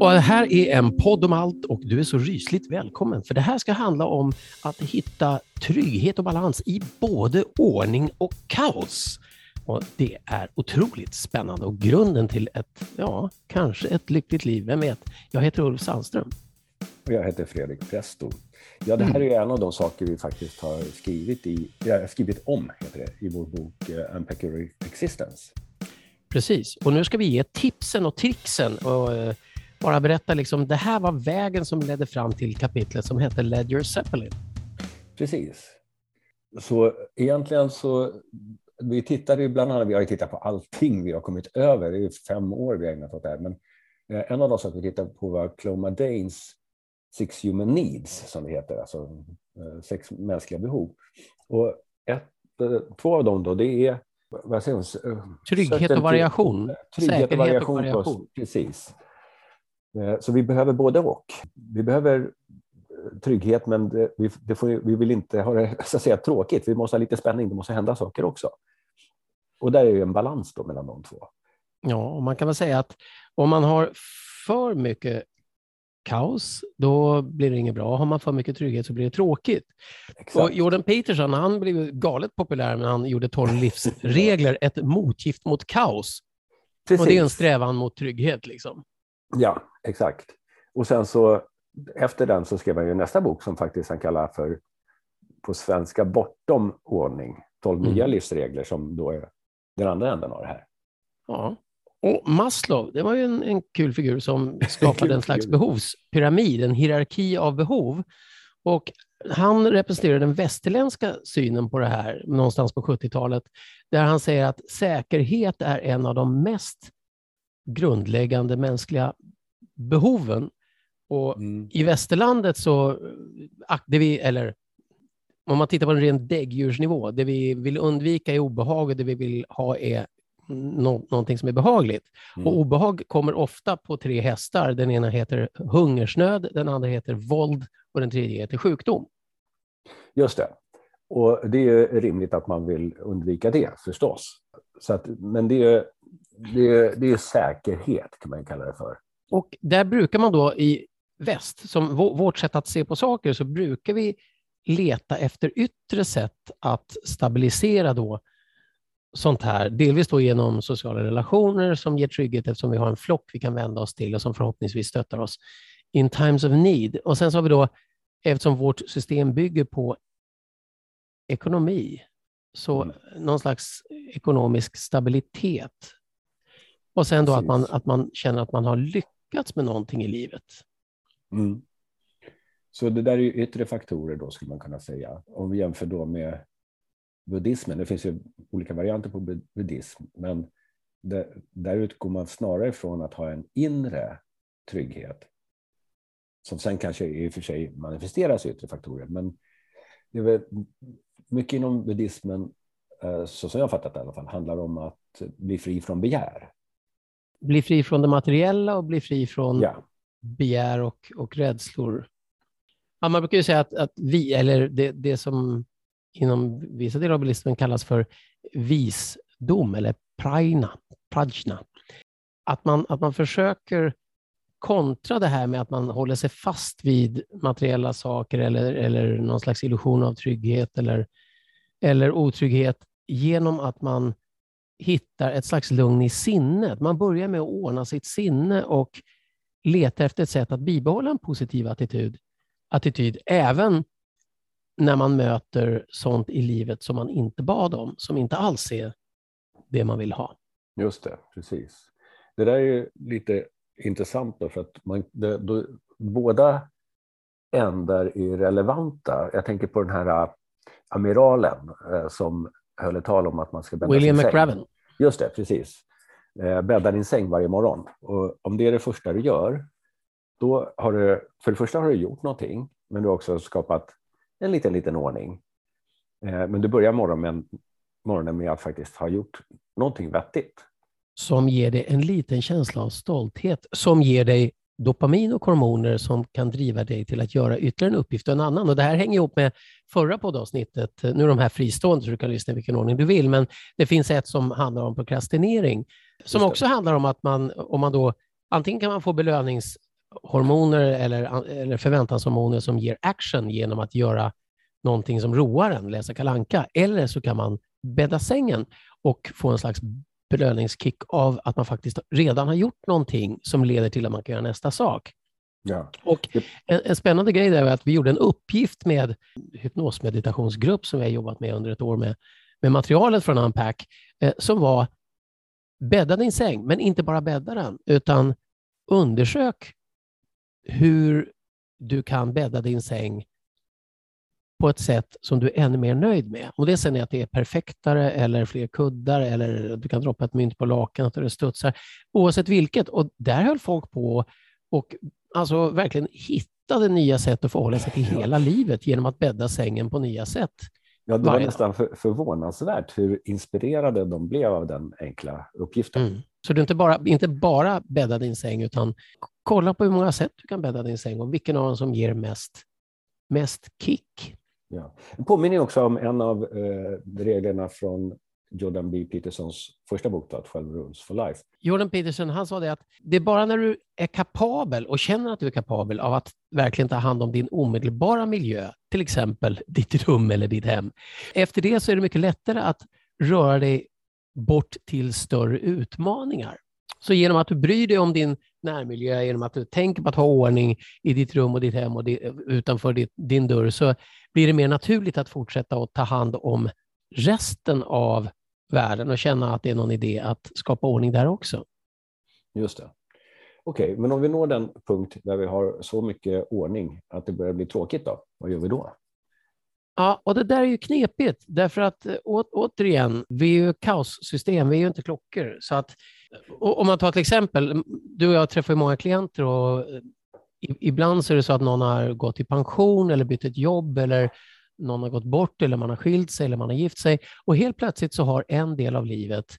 Och det här är en podd om allt och du är så rysligt välkommen. För det här ska handla om att hitta trygghet och balans i både ordning och kaos. Och Det är otroligt spännande och grunden till ett, ja, kanske ett lyckligt liv. Vem vet? Jag heter Ulf Sandström. Och jag heter Fredrik Presto. Ja, det här är en av de saker vi faktiskt har skrivit, i, skrivit om heter det, i vår bok uh, Unpack Your Existence. Precis, och nu ska vi ge tipsen och tricksen och uh, bara berätta, liksom, det här var vägen som ledde fram till kapitlet som heter Ledger Zeppelin. Precis. Så egentligen så, vi tittade bland annat, vi har tittat på allting vi har kommit över, det är fem år vi har ägnat åt det här, men eh, en av de saker vi tittade på var Cloma Danes Six Human Needs, som det heter, alltså eh, sex mänskliga behov. Och ett, eh, två av dem då, det är vad säger hon? Trygghet och variation. Trygghet och variation. Och variation. Precis. Så vi behöver både och. Vi behöver trygghet, men det, vi, det får, vi vill inte ha det så att säga, tråkigt. Vi måste ha lite spänning, det måste hända saker också. Och där är ju en balans då mellan de två. Ja, och man kan väl säga att om man har för mycket kaos, då blir det inget bra. Har man för mycket trygghet så blir det tråkigt. Exakt. Och Jordan Peterson, han blev galet populär när han gjorde 12 livsregler, ett motgift mot kaos. Precis. Och det är en strävan mot trygghet. Liksom. Ja, exakt. Och sen så efter den så skrev han ju nästa bok som faktiskt han kallar för på svenska Bortom ordning, 12 nya mm. livsregler som då är den andra änden av det här. Ja. Och Maslow, det var ju en, en kul figur som skapade en slags behovspyramid, en hierarki av behov. Och han representerar den västerländska synen på det här någonstans på 70-talet, där han säger att säkerhet är en av de mest grundläggande mänskliga behoven. Och mm. I västerlandet så, det vi, eller om man tittar på en ren däggdjursnivå, det vi vill undvika är obehag och det vi vill ha är no någonting som är behagligt. Mm. Och obehag kommer ofta på tre hästar. Den ena heter hungersnöd, den andra heter våld och den tredje heter sjukdom. Just det. Och det är rimligt att man vill undvika det förstås. Så att, men det är, det, är, det är säkerhet kan man kalla det för. Och där brukar man då i väst, som vårt sätt att se på saker, så brukar vi leta efter yttre sätt att stabilisera då sånt här, delvis då genom sociala relationer som ger trygghet eftersom vi har en flock vi kan vända oss till och som förhoppningsvis stöttar oss in times of need. Och sen så har vi då, eftersom vårt system bygger på ekonomi, så mm. någon slags ekonomisk stabilitet. Och sen då att man, att man känner att man har lyckats med någonting i livet. Mm. Så det där är yttre faktorer då skulle man kunna säga. Om vi jämför då med buddhismen. Det finns ju olika varianter på buddhism, men det, där utgår man snarare ifrån att ha en inre trygghet som sen kanske i och för sig manifesteras i yttre faktorer. Men det är väl mycket inom buddhismen, eh, så som jag fattat det i alla fall, handlar om att bli fri från begär. Bli fri från det materiella och bli fri från ja. begär och, och rädslor. Ja, man brukar ju säga att, att vi, eller det, det som inom vissa delar av bilismen kallas för visdom eller prajna, prajna. Att man, att man försöker kontra det här med att man håller sig fast vid materiella saker eller, eller någon slags illusion av trygghet eller, eller otrygghet genom att man hittar ett slags lugn i sinnet. Man börjar med att ordna sitt sinne och leta efter ett sätt att bibehålla en positiv attityd, attityd även när man möter sånt i livet som man inte bad om, som inte alls är det man vill ha. Just det, precis. Det där är lite intressant då, för att man, det, då, båda ändar är relevanta. Jag tänker på den här äh, amiralen eh, som höll ett tal om att man ska bädda William sin McRaven. Säng. Just det, precis. Eh, bädda din säng varje morgon. Och om det är det första du gör, då har du, för det första har du gjort någonting, men du har också skapat en liten, liten ordning. Eh, men du börjar morgonen, morgonen med att faktiskt ha gjort någonting vettigt. Som ger dig en liten känsla av stolthet, som ger dig dopamin och hormoner som kan driva dig till att göra ytterligare en uppgift och en annan. Och Det här hänger ihop med förra poddavsnittet. Nu är de här fristående så du kan lyssna i vilken ordning du vill, men det finns ett som handlar om prokrastinering som också handlar om att man, om man då, antingen kan man få belöningshormoner eller, eller förväntanshormoner som ger action genom att göra någonting som roar en, läsa kalanka, eller så kan man bädda sängen och få en slags belöningskick av att man faktiskt redan har gjort någonting som leder till att man kan göra nästa sak. Ja. Och en, en, spännande grej är att vi gjorde en uppgift med hypnosmeditationsgrupp som vi har jobbat med under ett år med, med materialet från Unpack, eh, som var bädda din säng, men inte bara bädda den, utan undersök hur du kan bädda din säng på ett sätt som du är ännu mer nöjd med. Om det sen är att det är perfektare eller fler kuddar eller du kan droppa ett mynt på lakanet och det studsar. Oavsett vilket. Och där höll folk på och alltså verkligen hittade nya sätt att förhålla sig till hela livet genom att bädda sängen på nya sätt. Ja, det var nästan för, förvånansvärt hur inspirerade de blev av den enkla uppgiften. Mm. Så du inte bara, inte bara bädda din säng, utan kolla på hur många sätt du kan bädda din säng och vilken av dem som ger mest, mest kick. Ja. Det påminner också om en av eh, reglerna från Jordan B. Petersons första bok, då, 12 Rules for Life. Jordan Peterson han sa det att det är bara när du är kapabel och känner att du är kapabel av att verkligen ta hand om din omedelbara miljö, till exempel ditt rum eller ditt hem. Efter det så är det mycket lättare att röra dig bort till större utmaningar. Så genom att du bryr dig om din närmiljö, genom att du tänker på att ha ordning i ditt rum och ditt hem och utanför ditt, din dörr, så blir det mer naturligt att fortsätta att ta hand om resten av världen och känna att det är någon idé att skapa ordning där också. Just det. Okej, okay, men om vi når den punkt där vi har så mycket ordning att det börjar bli tråkigt, då, vad gör vi då? Ja, och det där är ju knepigt, därför att å, återigen, vi är ju kaossystem, vi är ju inte klockor. Så att, om man tar till exempel, du och jag träffar många klienter och eh, ibland så är det så att någon har gått i pension eller bytt ett jobb eller någon har gått bort eller man har skilt sig eller man har gift sig och helt plötsligt så har en del av livet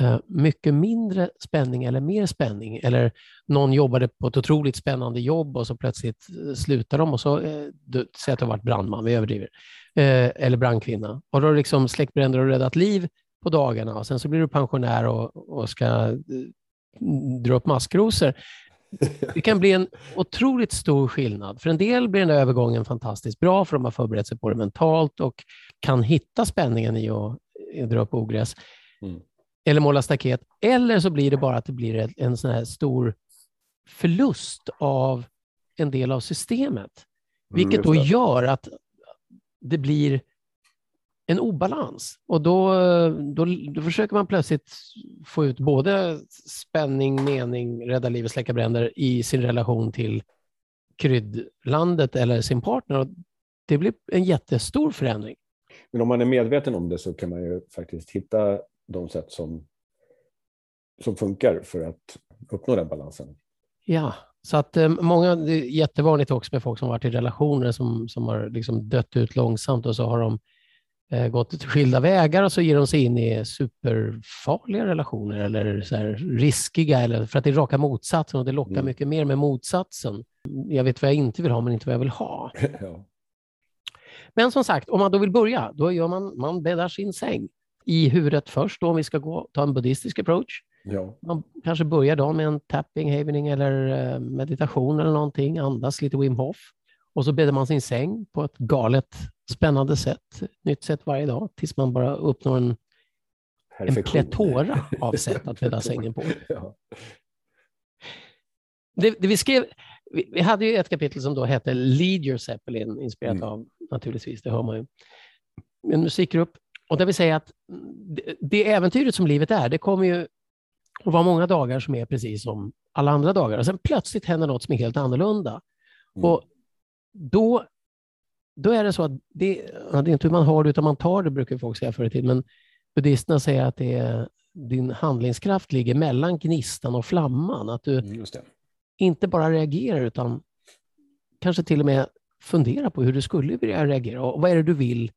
eh, mycket mindre spänning eller mer spänning. Eller någon jobbade på ett otroligt spännande jobb och så plötsligt eh, slutar de och så, eh, säg att du har varit brandman, vi överdriver, eller brandkvinna. Och då har du liksom släckt bränder och räddat liv på dagarna och sen så blir du pensionär och, och ska dra upp maskrosor. Det kan bli en otroligt stor skillnad. För en del blir den där övergången fantastiskt bra, för de har förberett sig på det mentalt och kan hitta spänningen i att dra upp ogräs. Mm. Eller måla staket. Eller så blir det bara att det blir en sån här stor förlust av en del av systemet. Mm, Vilket då gör att det blir en obalans. Och då, då, då, försöker man plötsligt få ut både spänning, mening, rädda livet, släcka bränder i sin relation till kryddlandet eller sin partner. Och det blir en jättestor förändring. Men om man är medveten om det så kan man ju faktiskt hitta de sätt som, som funkar för att uppnå den balansen. Ja, så att eh, många, det är jättevanligt också med folk som varit i relationer som, som har liksom dött ut långsamt och så har de gått skilda vägar och så ger de sig in i superfarliga relationer eller så riskiga, eller för att det är raka motsatsen och det lockar mm. mycket mer med motsatsen. Jag vet vad jag inte vill ha, men inte vad jag vill ha. ja. Men som sagt, om man då vill börja, då gör man, man bäddar sin säng i huvudet först, då, om vi ska gå, ta en buddhistisk approach. Ja. Man kanske börjar dagen med en tapping, havening eller eh, meditation eller någonting, andas lite Wim Hof. Och så bäddar man sin säng på ett galet spännande sätt, nytt sätt varje dag, tills man bara uppnår en, en pletora av sätt att bädda sängen på. ja. det, det, vi skrev, vi, vi, hade ju ett kapitel som då hette Lead Your Zeppelin, inspirerat mm. av, naturligtvis, det hör man ju, en musikgrupp. Och där vi säger att det, det äventyret som livet är, det kommer ju att vara många dagar som är precis som alla andra dagar. Och sen plötsligt händer något som är helt annorlunda. Mm. Och då, då är det så att det, det är inte hur man har det, utan man tar det, brukar folk säga förr i tiden. Men buddhisterna säger att det är, din handlingskraft ligger mellan gnistan och flamman. Att du mm, inte bara reagerar, utan kanske till och med funderar på hur du skulle vilja reagera. Och vad är det du vill?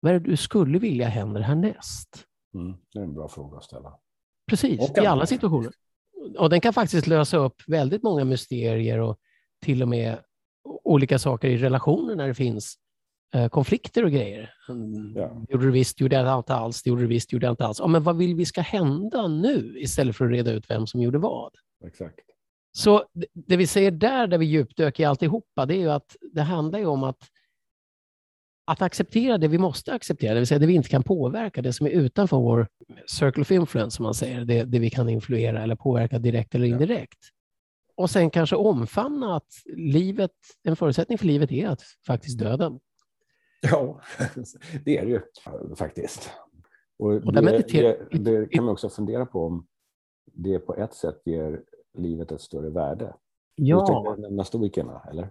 Vad är det du skulle vilja händer härnäst? Mm, det är en bra fråga att ställa. Precis, i alla situationer. Och den kan faktiskt lösa upp väldigt många mysterier och till och med olika saker i relationer när det finns eh, konflikter och grejer. Mm, ja. Gjorde du visst, gjorde jag inte alls, gjorde du visst, gjorde jag inte alls. Ja, men vad vill vi ska hända nu istället för att reda ut vem som gjorde vad? Exakt. Så det vi säger där, där vi djupdök i alltihopa, det är ju att det handlar ju om att, att acceptera det vi måste acceptera, det vill säga det vi inte kan påverka, det som är utanför vår circle of influence, som man säger, det, det vi kan influera eller påverka direkt eller indirekt. Och sen kanske omfamna att livet, en förutsättning för livet är att faktiskt döden. Ja, det är det ju faktiskt. Och, och det, det, det, kan man också fundera på om det på ett sätt ger livet ett större värde. Ja. Du nämna stoikerna, eller?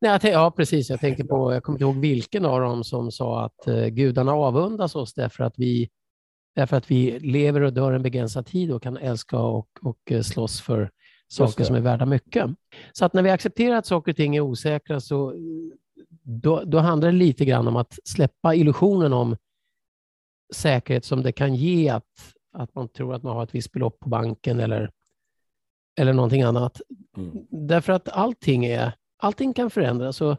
Nej, ja, precis. Jag tänkte på, jag kommer inte ihåg vilken av dem som sa att uh, gudarna avundas oss därför att vi därför att vi lever och dör en begränsad tid och kan älska och, och uh, slåss för saker som är värda mycket. Så att när vi accepterar att saker och ting är osäkra så då, då handlar det lite grann om att släppa illusionen om säkerhet som det kan ge att, att man tror att man har ett visst belopp på banken eller, eller någonting annat. Mm. Därför att allting, är, allting kan förändras. Och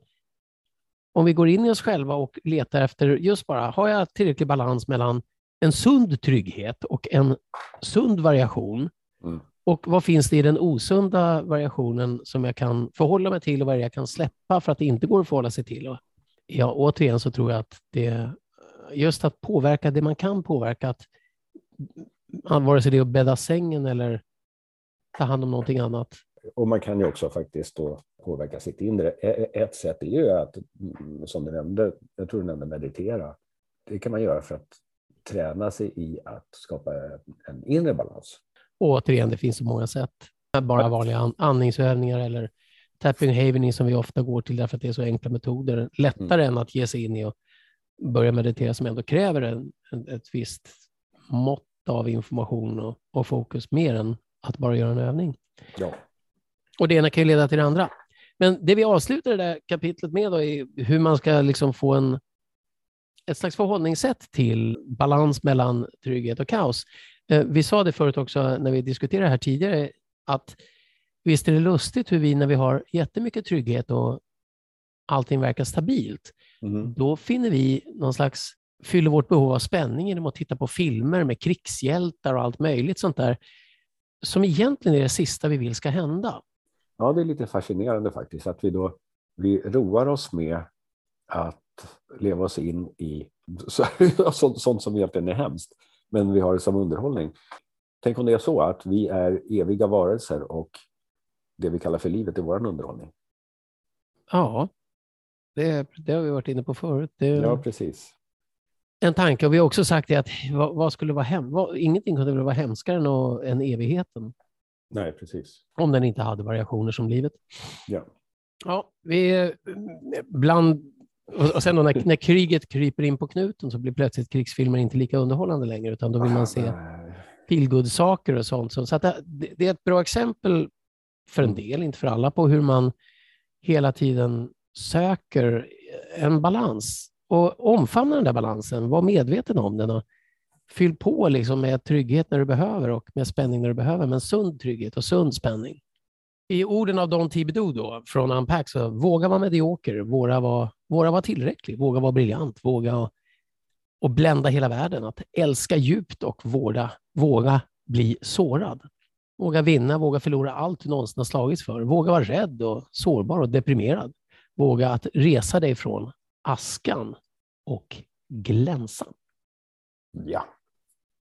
om vi går in i oss själva och letar efter just bara, har jag tillräcklig balans mellan en sund trygghet och en sund variation? Mm. Och vad finns det i den osunda variationen som jag kan förhålla mig till och vad jag kan släppa för att det inte går att förhålla sig till? Och ja, återigen så tror jag att det just att påverka det man kan påverka, att vare sig det är att bädda sängen eller ta hand om någonting annat. Och man kan ju också faktiskt då påverka sitt inre. Ett sätt är ju att, mm, som du nämnde, jag tror du nämnde meditera. Det kan man göra för att träna sig i att skapa en inre balans. Återigen, det finns så många sätt. Bara vanliga andningsövningar eller tapping havening som vi ofta går till därför att det är så enkla metoder. Lättare mm. än att ge sig in i och börja meditera som ändå kräver en, en, ett visst mått av information och, och, fokus mer än att bara göra en övning. Ja. Och det ena kan ju leda till det andra. Men det vi avslutar det där kapitlet med då är hur man ska liksom få en, ett slags förhållningssätt till balans mellan trygghet och kaos. Eh, vi sa det förut också när vi diskuterade här tidigare, att visst är det lustigt hur vi när vi har jättemycket trygghet och allting verkar stabilt, mm. då finner vi någon slags, fyller vårt behov av spänning genom att titta på filmer med krigshjältar och allt möjligt sånt där, som egentligen är det sista vi vill ska hända. Ja, det är lite fascinerande faktiskt, att vi då vi roar oss med att leva oss in i sånt, sånt som egentligen är hemskt men vi har det som underhållning. Tänk om det är så att vi är eviga varelser och det vi kallar för livet är vår underhållning. Ja, det, det, har vi varit inne på förut. Det, ja, precis. En tanke, och vi har också sagt det att vad, vad skulle vara hem, vad, ingenting kunde väl vara hemskare än, än evigheten. Nej, precis. Om den inte hade variationer som livet. Ja. Ja, vi bland och sen då när, när kriget kryper in på knuten så blir plötsligt krigsfilmer inte lika underhållande längre, utan då vill man se feelgood-saker och sånt. Så att det, det, är ett bra exempel för en del, inte för alla, på hur man hela tiden söker en balans och omfamna den där balansen, var medveten om den och fyll på liksom med trygghet när du behöver och med spänning när du behöver, men sund trygghet och sund spänning. I orden av Don Thibodeau då, från Unpack, så våga vara medioker, våga vara, våga vara tillräcklig, våga vara briljant, våga och blända hela världen, att älska djupt och vårda, våga bli sårad. Våga vinna, våga förlora allt du någonsin har slagits för. Våga vara rädd och sårbar och deprimerad. Våga att resa dig från askan och glänsa. Ja.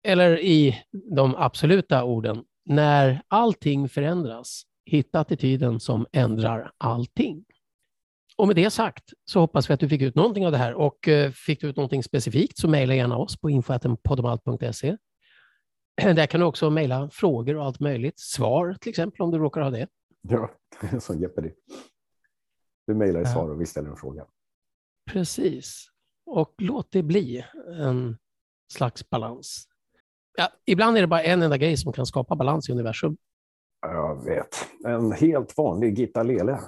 Eller i de absoluta orden, när allting förändras, hitta attityden som ändrar allting. Och med det sagt så hoppas vi att du fick ut någonting av det här och eh, fick du ut någonting specifikt så mejla gärna oss på info.podomalt.se. Där kan du också mejla frågor och allt möjligt. Svar till exempel om du råkar ha det. Ja, som Jeopardy. Du mejlar ett svar och vi ställer en fråga. Precis. Och låt det bli en slags balans. Ja, ibland är det bara en enda grej som kan skapa balans i universum. Jag vet. En helt vanlig Gitta Lele.